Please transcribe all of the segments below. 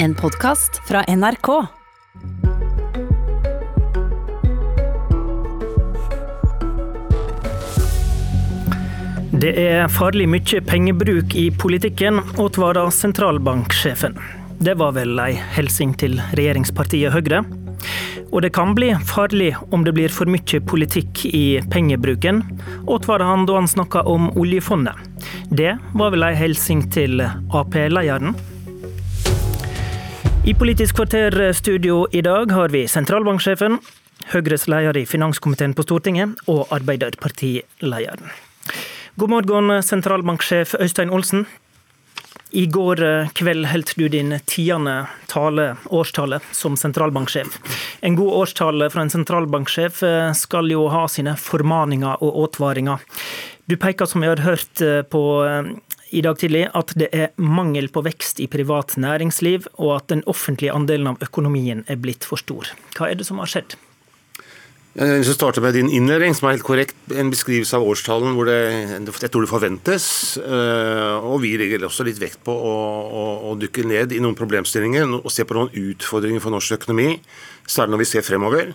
En podkast fra NRK. Det er farlig mye pengebruk i politikken, advarer sentralbanksjefen. Det var vel ei hilsen til regjeringspartiet Høyre. Og det kan bli farlig om det blir for mye politikk i pengebruken, advarer han da han snakka om oljefondet. Det var vel ei hilsen til Ap-lederen. I Politisk kvarter studio i dag har vi sentralbanksjefen, Høyres leder i finanskomiteen på Stortinget og Arbeiderpartilederen. God morgen, sentralbanksjef Øystein Olsen. I går kveld holdt du din tiende tale, årstale som sentralbanksjef. En god årstale fra en sentralbanksjef skal jo ha sine formaninger og advaringer. Du peker, som vi har hørt på i dag tidlig, at det er mangel på vekst i privat næringsliv, og at den offentlige andelen av økonomien er blitt for stor. Hva er det som har skjedd? Jeg vil starte med din innledning, som er helt korrekt. En beskrivelse av årstallen hvor det, jeg tror det forventes. Og vi legger også litt vekt på å, å, å dykke ned i noen problemstillinger og se på noen utfordringer for norsk økonomi, særlig når vi ser fremover.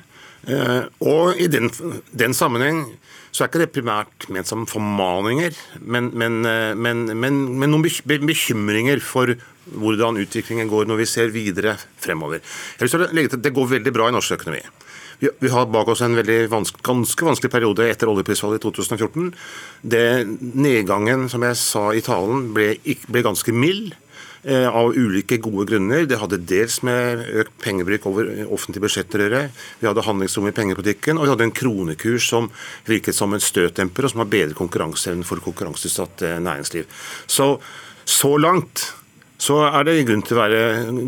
Og i den, den sammenheng så er ikke det primært ment som formaninger, men, men, men, men, noen bekymringer for hvordan utviklingen går når vi ser videre fremover. Jeg vil legge til Det går veldig bra i norsk økonomi. Vi, har bak oss en vanske, ganske vanskelig periode etter oljeprisfallet i 2014. Det, nedgangen, som jeg sa i talen, ble, ble ganske mild eh, av ulike gode grunner. Det hadde dels med økt pengebruk over offentlige budsjetter å gjøre. Vi hadde handlingsrom i pengepolitikken, og vi hadde en kronekurs som virket som en støtdemper, og som har bedret konkurranseevnen for konkurranseutsatt eh, næringsliv. Så, så langt så er det grunn til å være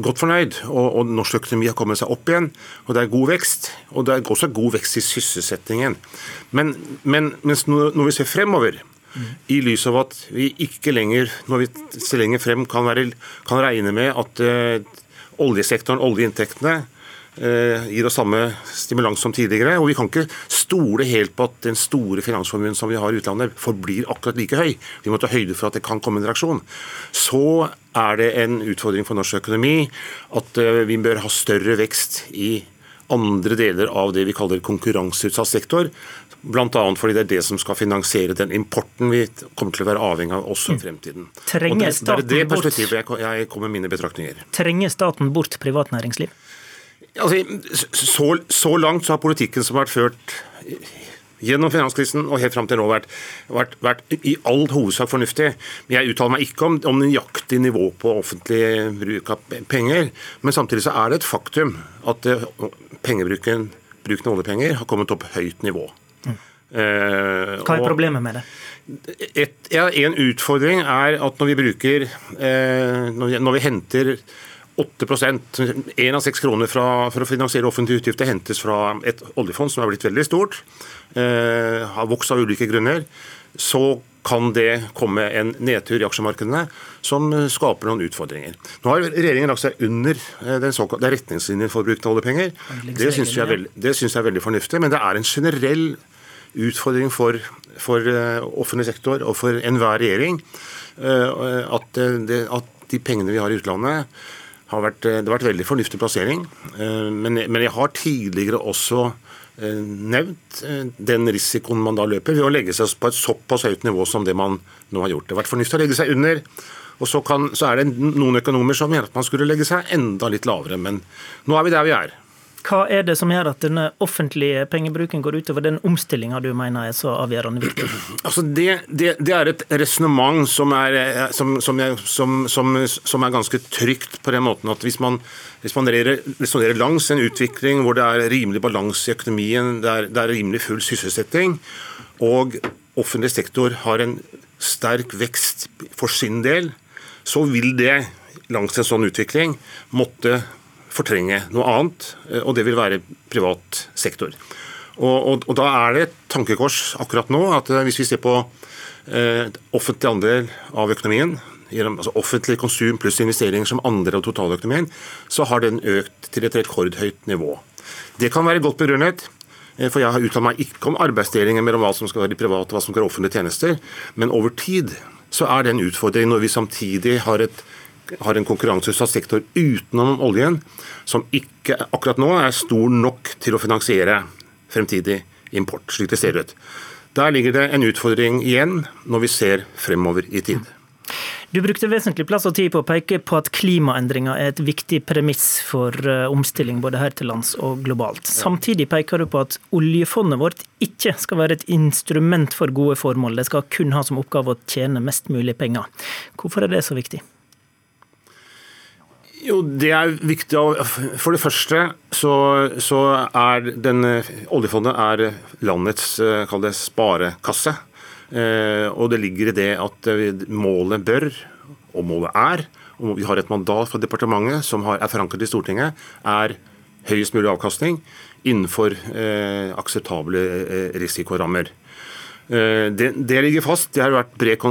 godt fornøyd. Og, og, norsk økonomi har kommet seg opp igjen, og det er god vekst. Og det er også god vekst i sysselsettingen. Men, men når vi ser fremover. I lys av at vi ikke lenger, når vi ser lenger frem, kan, være, kan regne med at uh, oljesektoren, oljeinntektene, uh, gir oss samme stimulans som tidligere. Og vi kan ikke stole helt på at den store finansformuen som vi har i utlandet, forblir akkurat like høy. Vi må ta høyde for at det kan komme en reaksjon. Så er det en utfordring for norsk økonomi at eh, vi bør ha større vekst i andre deler av det vi kaller konkurranseutsatt sektor. Bl.a. fordi det er det som skal finansiere den importen vi kommer til å være avhengig av også i fremtiden. Trenger og det, det er det perspektivet jeg kommer med mine betraktninger. Trenger staten bort privat næringsliv? Altså, så, så langt så har politikken som har vært ført gjennom finanskrisen og helt fram til nå vært, vært, vært i all hovedsak fornuftig. Men Jeg uttaler meg ikke om, om nøyaktig nivå på offentlig bruk av penger. Men samtidig så er det et faktum at eh, pengebruken, bruken av oljepenger, har kommet opp høyt nivå. Mm. Hva er problemet med det? Et, ja, en utfordring er at når vi bruker eh, når, vi, når vi henter 8 Én av seks kroner fra, for å finansiere offentlige utgifter hentes fra et oljefond som er blitt veldig stort, eh, har vokst av ulike grunner. Så kan det komme en nedtur i aksjemarkedene som skaper noen utfordringer. Nå har regjeringen lagt seg under eh, den såkalte retningslinjen for bruk av oljepenger. Det syns jeg, jeg, er veldig fornuftig, men det er en generell utfordring for, for uh, offentlig sektor og for enhver regjering uh, at, det, at de pengene vi har i utlandet, har vært, eh, det har vært veldig fornuftig plassering. Eh, men, men jeg har tidligere også eh, nevnt den risikoen man da løper ved å legge seg på et såpass høyt nivå som det man nå har gjort. Det har vært fornuftig å legge seg under. Og så, kan, så er det noen økonomer som mener at man skulle legge seg enda litt lavere. Men nå er vi der vi er. Hva er det som gjør at denne offentlige pengebruken går utover den omstillinga du mener er så avgjørende viktig? Altså det, det, det er et resonnement som, som, som, som, er ganske trygt på den måten at hvis man resonnerer langs en utvikling hvor det er rimelig balanse i økonomien, det er, det er rimelig full sysselsetting, og offentlig sektor har en sterk vekst for sin del, så vil det langs en sånn utvikling måtte fortrenge noe annet, eh, og det vil være privat sektor. Og, og, og Da er det et tankekors akkurat nå at eh, hvis vi ser på eh, offentlig andel av økonomien, altså offentlig konsum pluss investeringer som andel av totaløkonomien, så har den økt til et rekordhøyt nivå. Det kan være godt begrunnet. Eh, for Jeg har uttalt meg ikke om arbeidsdelingen mellom hva som skal være private og hva som skal være offentlige tjenester. Men over tid så er det en utfordring når vi samtidig har et har en konkurranseutsatt sektor utenom oljen, som ikke akkurat nå er stor nok til å finansiere fremtidig import, slik det ser ut. Der ligger det en utfordring igjen når vi ser fremover i tid. Du brukte vesentlig plass og tid på å peke på at klimaendringer er et viktig premiss for eh, omstilling både her til lands og globalt. Samtidig peker du på at oljefondet vårt ikke skal være et instrument for gode formål. Det skal kun ha som oppgave å tjene mest mulig penger. Hvorfor er det så viktig? Jo, det er viktig. For det første så, så er den, oljefondet er landets det, sparekasse. Eh, og det ligger i det at målet bør, og målet er, og vi har et mandat fra departementet som er forankret i Stortinget, er høyest mulig avkastning innenfor eh, akseptable eh, risikorammer. Eh, det, det, ligger fast. Det har vært bred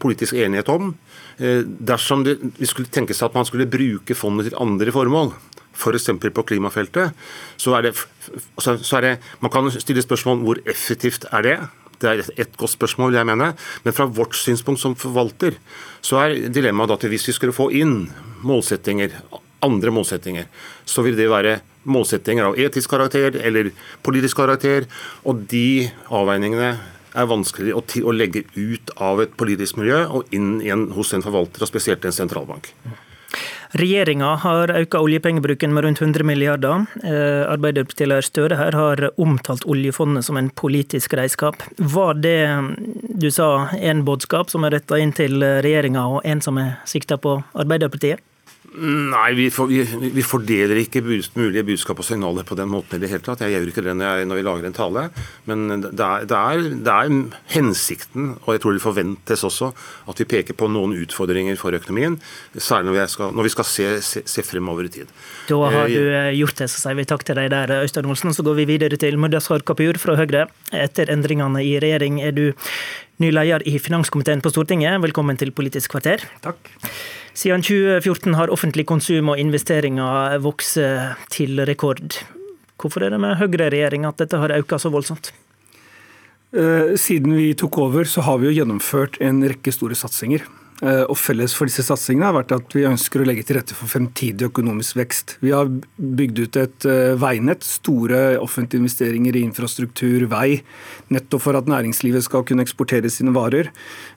politisk enighet om. Eh, dersom det, vi skulle tenke seg at man skulle bruke fondet til andre formål, f.eks. For på klimafeltet, så er, det, så er det Man kan stille spørsmål hvor effektivt er det? Det er et godt spørsmål, jeg mene. Men fra vårt synspunkt som forvalter, så er dilemmaet at hvis vi skulle få inn målsettinger, andre målsettinger, så vil det være målsettinger av etisk karakter eller politisk karakter. Og de avveiningene er vanskelig å, å, legge ut av et politisk miljø og inn igjen hos en forvalter, og spesielt en sentralbank. Regjeringa har økt oljepengebruken med rundt 100 milliarder. Eh, Arbeiderpartileder Støre her har omtalt oljefondet som en politisk redskap. Var det du sa en budskap som er retta inn til regjeringa, og en som er sikta på Arbeiderpartiet? Nei, vi, for, vi, vi, fordeler ikke bus, mulige budskap og signaler på den måten i det hele tatt. Jeg gjør ikke det når, jeg, når vi lager en tale. Men det er, det, er, det er, hensikten, og jeg tror det forventes også, at vi peker på noen utfordringer for økonomien. Særlig når vi skal, når vi skal se, se, se, fremover i tid. Da har eh, du eh, gjort det, så sier vi takk til deg der, Øystein Olsen. Så går vi videre til Mudassar Kapur fra Høyre. Etter endringene i regjering er du ny leder i finanskomiteen på Stortinget. Velkommen til Politisk kvarter. Takk. Siden 2014 har offentlig konsum og investeringer vokst til rekord. Hvorfor er det med Høyre-regjering at dette har økt så voldsomt? Eh, siden vi tok over, så har vi jo gjennomført en rekke store satsinger. Eh, og Felles for disse satsingene har vært at vi ønsker å legge til rette for fremtidig økonomisk vekst. Vi har bygd ut et eh, veinett, store offentlige investeringer i infrastruktur, vei, nettopp for at næringslivet skal kunne eksportere sine varer.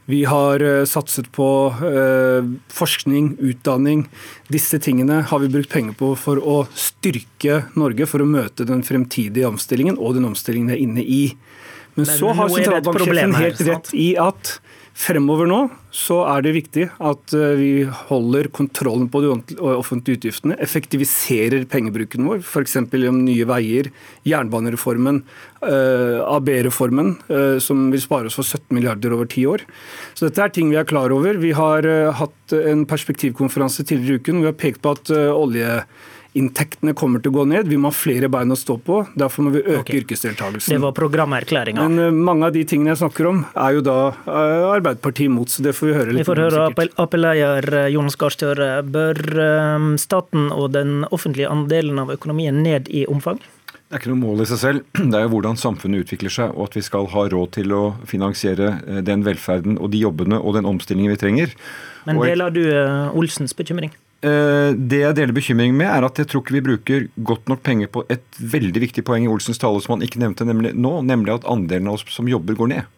Vi har eh, satset på forskning, utdanning. Disse tingene har vi brukt penger på for å styrke Norge for å møte den fremtidige omstillingen og den omstillingen vi er inne i. Men, Men så har sentralbanksjefen helt rett i at Fremover nå så er det viktig at eh, vi holder kontrollen på de offentlige utgiftene, effektiviserer pengebruken vår, f.eks. gjennom Nye Veier, jernbanereformen, eh, AB-reformen, eh, som vil spare oss for 17 milliarder over ti år. Så Dette er ting vi er klar over. Vi har hatt en perspektivkonferanse tidligere i uken hvor vi har pekt på at olje Inntektene kommer til å gå ned. Vi må ha flere bein å stå på. Derfor må vi øke okay. yrkesdeltakelsen. Det var programerklæringa. Men uh, mange av de tingene jeg snakker om, er jo da uh, Arbeiderpartiet imot, så det får vi høre litt om. Vi får høre Ap-leder eh, Jonas Gahr Støre. Bør uh, staten og den offentlige andelen av økonomien ned i omfang? Det er ikke noe mål i seg selv. Det er jo hvordan samfunnet utvikler seg, og at vi skal ha råd til å finansiere den velferden og de jobbene og den omstillingen vi trenger. Men deler du Olsens bekymring? Eh, det jeg deler bekymring med, er at jeg tror ikke vi bruker godt nok penger på et veldig viktig poeng i Olsens tale som han ikke nevnte nemlig nå, nemlig at andelen av oss som jobber, går ned.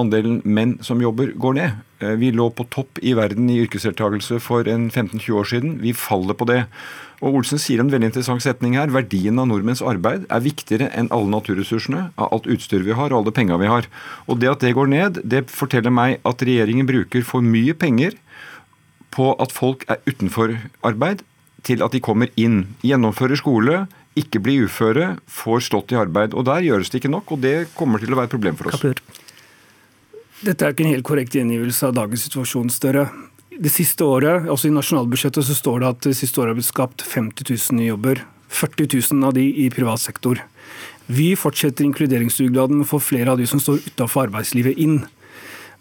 Andelen menn som jobber, går ned. Eh, vi lå på topp i verden i yrkesdeltakelse for 15-20 år siden. Vi faller på det. Og Olsen sier en veldig interessant setning her. Verdien av nordmenns arbeid er viktigere enn alle naturressursene, av alt utstyret vi har og alle penga vi har. Og det at det går ned, det forteller meg at regjeringen bruker for mye penger på at folk er utenfor arbeid, til at de kommer inn. Gjennomfører skole, ikke blir uføre, får stått i arbeid. Og Der gjøres det ikke nok, og det kommer til å være et problem for oss. Kapur. Dette er ikke en helt korrekt gjengivelse av dagens situasjon. større. Det siste året, altså I nasjonalbudsjettet så står det at det siste året har blitt skapt 50 000 nye jobber. 40 000 av de i privat sektor. Vi fortsetter inkluderingsdugnaden med å få flere av de som står utenfor arbeidslivet inn.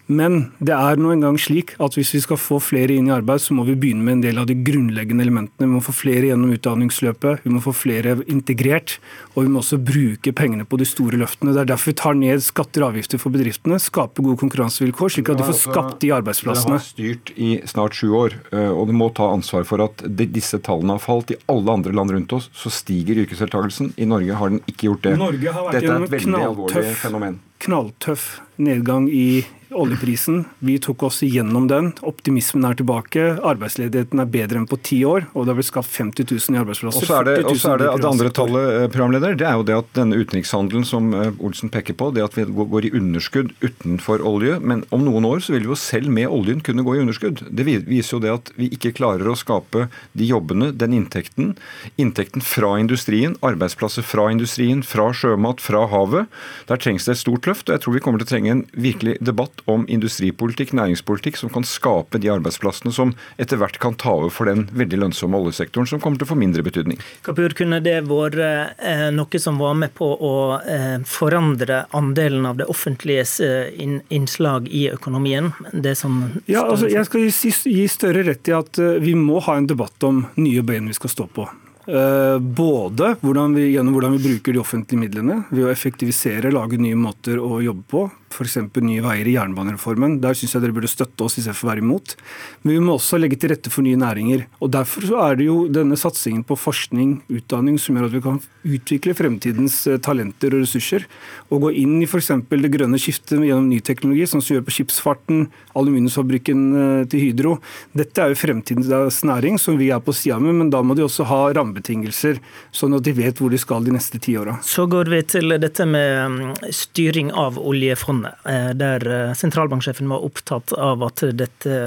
Men det er nå engang slik at hvis vi skal få flere inn i arbeid, så må vi begynne med en del av de grunnleggende elementene. Vi må få flere gjennom utdanningsløpet, vi må få flere integrert, og vi må også bruke pengene på de store løftene. Det er derfor vi tar ned skatter og avgifter for bedriftene, skaper gode konkurransevilkår, slik at de får skapt de arbeidsplassene. Dere har styrt i snart sju år, eh, og du må ta ansvar for at disse tallene har falt. I alle andre land rundt oss så stiger yrkesdeltakelsen. I Norge har den ikke gjort det. Norge Dette er et et veldig alvorlig fenomen. Knalltøff nedgang i oljeprisen. Vi tok oss igjennom den. Optimismen er tilbake. Arbeidsledigheten er bedre enn på ti år, og det har blitt skapt 50 000 i arbeidsplasser. Og så er det, og så er det det andre tallet, eh, programleder, det er jo det at denne utenrikshandelen som eh, Olsen peker på, det at vi går går i underskudd utenfor olje, men om noen år så vil vi jo selv med oljen kunne gå i underskudd. Det viser jo det at vi ikke klarer å skape de jobbene, den inntekten, inntekten fra industrien, arbeidsplasser fra industrien, fra sjømat, fra havet. Der trengs det et stort løft, og jeg tror vi kommer til å trenge en virkelig debatt om industripolitikk, næringspolitikk, som kan skape de arbeidsplassene som etter hvert kan ta over for den veldig lønnsomme oljesektoren, som kommer til å få mindre betydning. Kapur, kunne det vært eh, noe som var med på å eh, forandre andelen av det offentliges eh, innslag i økonomien? Det som Ja, altså, jeg skal gi, større rett i at vi må ha en debatt om nye ben vi skal stå på. Eh, Både hvordan vi, gjennom hvordan vi bruker de offentlige midlene, ved å effektivisere, lage nye måter å jobbe på. F.eks. Nye veier i jernbanereformen. Der syns jeg dere burde støtte oss istedenfor å være imot. Men vi må også legge til rette for nye næringer. og Derfor er det jo denne satsingen på forskning, utdanning, som gjør at vi kan utvikle fremtidens eh, talenter og ressurser. Og gå inn i f.eks. det grønne skiftet gjennom ny teknologi, sånn som vi gjør på skipsfarten, aluminiumsfabrikken eh, til Hydro. Dette er jo fremtidens næring som vi er på sida med, men da må de også ha rammebetingelser, sånn at de vet hvor de skal de neste ti åra. Så går vi til dette med mm, styring av oljefondet, eh, der eh, sentralbanksjefen var opptatt av at dette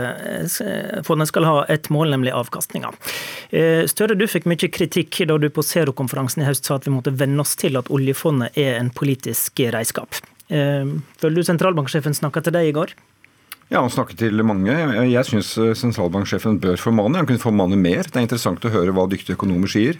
eh, fondet skal ha et mål, nemlig avkastninga. Støre, du fikk mye kritikk da du på Zero-konferansen i høst sa at vi måtte venne oss til at oljefondet er en politisk redskap. Føler du sentralbanksjefen snakka til deg i går? Ja, Han snakket til mange. Jeg, syns sentralbanksjefen bør formane. Han kunne formane mer. Det er interessant å høre hva dyktige økonomer sier.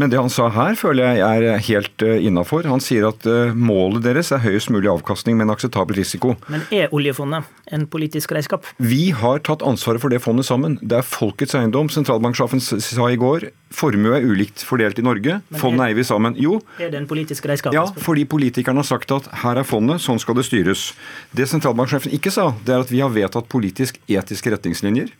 Men det han sa her, føler jeg er helt innafor. Han sier at eh, målet deres er høyest mulig avkastning med en akseptabel risiko. Men er oljefondet en politisk redskap? Vi har tatt ansvaret for det fondet sammen. Det er folkets eiendom. Sentralbanksjefen sa i går formue er ulikt fordelt i Norge. Fondet er- eier vi sammen. Jo, Er det en politisk redskap? ja, fordi politikerne har sagt at her er fondet, sånn skal det styres. Det sentralbanksjefen ikke sa, det er at vi har vedtatt politisk etiske retningslinjer.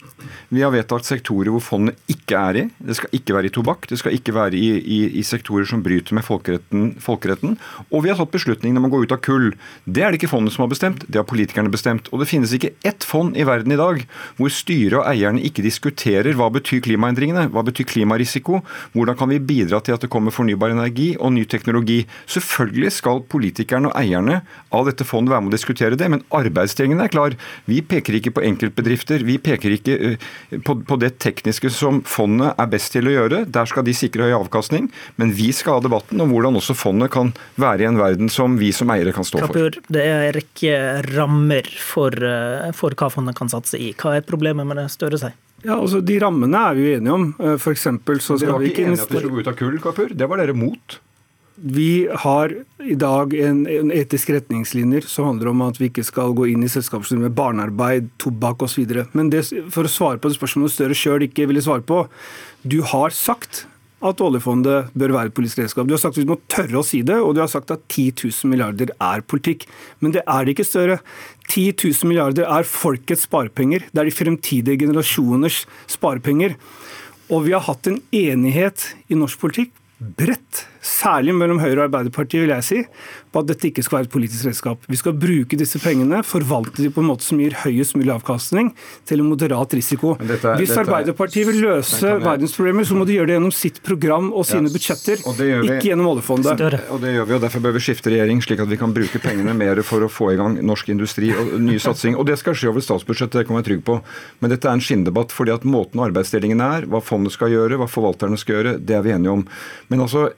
Vi har vedtatt sektorer hvor fondet ikke er i. Det skal ikke være i tobakk, det skal ikke være i, i, i sektorer som bryter med folkeretten, folkeretten. Og vi har tatt beslutningen om å gå ut av kull. Det er det ikke fondet som har bestemt, det har politikerne bestemt. Og det finnes ikke ett fond i verden i dag hvor styret og eierne ikke diskuterer hva betyr klimaendringene, hva betyr klimarisiko, hvordan kan vi bidra til at det kommer fornybar energi og ny teknologi. Selvfølgelig skal politikerne og eierne av dette fondet være med å diskutere det, men arbeidsdelingen er klar. Vi peker ikke på enkeltbedrifter, vi peker ikke eh, på, på det tekniske som fondet er best til å gjøre. Der skal de sikre høy avkastning, men vi skal ha debatten om hvordan også fondet kan være i en verden som vi som eiere kan stå for. Kapur, det er en rekke rammer for, eh, for hva fondet kan satse i. Hva er problemet med det Støre sier? Ja, altså De rammene er vi jo enige om. Eh, For eksempel så Dere skal var vi ikke ikke enige at dere skulle gå ut av kull, Kapur? Det var dere mot. Vi har i dag en, en etisk retningslinjer som handler om at vi ikke skal gå inn i selskaper med barnearbeid, tobakk osv. Men det, for å svare på det spørsmålet Støre sjøl ikke ville svare på Du har sagt at oljefondet bør være et politisk redskap. Du har sagt at vi må tørre å si det, og du har sagt at 10 000 milliarder er politikk. Men det er det ikke, Støre. 10 000 milliarder er folkets sparepenger. Det er de fremtidige generasjoners sparepenger. Og vi har hatt en enighet i norsk politikk, bredt, særlig mellom Høyre og Arbeiderpartiet, vil jeg si, på at dette ikke skal være et politisk redskap. Vi skal bruke disse pengene, forvalte de på en måte som gir høyest mulig avkastning, til en moderat risiko. Dette Hvis dette er- Arbeiderpartiet vil løse jeg- verdensproblemer, så må de gjøre det gjennom sitt program og sine Ja, budsjetter, og det gjør vi- ikke gjennom oljefondet. Støre. Og det gjør vi, og Derfor bør vi skifte regjering, slik at vi kan bruke pengene mer for å få i gang norsk industri og ny satsing. Og det skal skje over statsbudsjettet, det kan vi være trygg på. Men dette er en skinndebatt, fordi at måten arbeidsdelingen er, hva fondet skal gjøre, hva forvalterne skal gjøre, det er vi enige om. Men altså,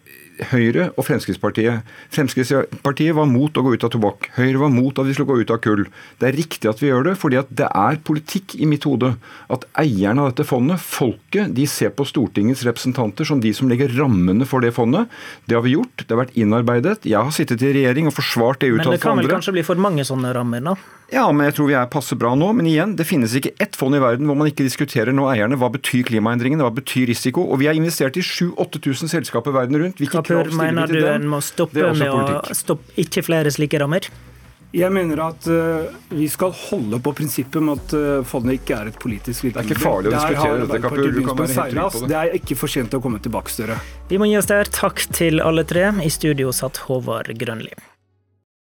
Høyre og Fremskrittspartiet. Fremskrittspartiet var mot å gå ut av tobakk. Høyre var mot at vi skulle gå ut av kull. Det er riktig at vi gjør det, fordi at det er politikk i mitt hode at eierne av dette fondet, folket, de ser på Stortingets representanter som de som legger rammene for det fondet. Det har vi gjort. Det har vært innarbeidet. Jeg har sittet i regjering og forsvart det ut Men det kan vel kanskje bli for mange sånne rammer, da? Ja, men jeg tror vi er passe bra nå. Men igjen, det finnes ikke ett fond i verden hvor man ikke diskuterer nå eierne hva betyr klimaendringene, hva betyr risiko. Og vi har investert i 7000-8000 selskaper verden rundt. Hvilke stiller mener du en må stoppe med å stoppe ikke flere slike rammer? Jeg mener at uh, vi skal holde på prinsippet om at uh, fondet ikke er et politisk er ikke farlig å diskutere har dette, Kapur. Du kan være helt trygg på det. Det er ikke for sent å komme tilbake, Støre. Vi må gi oss der. Takk til alle tre. I studio satt Håvard Grønli.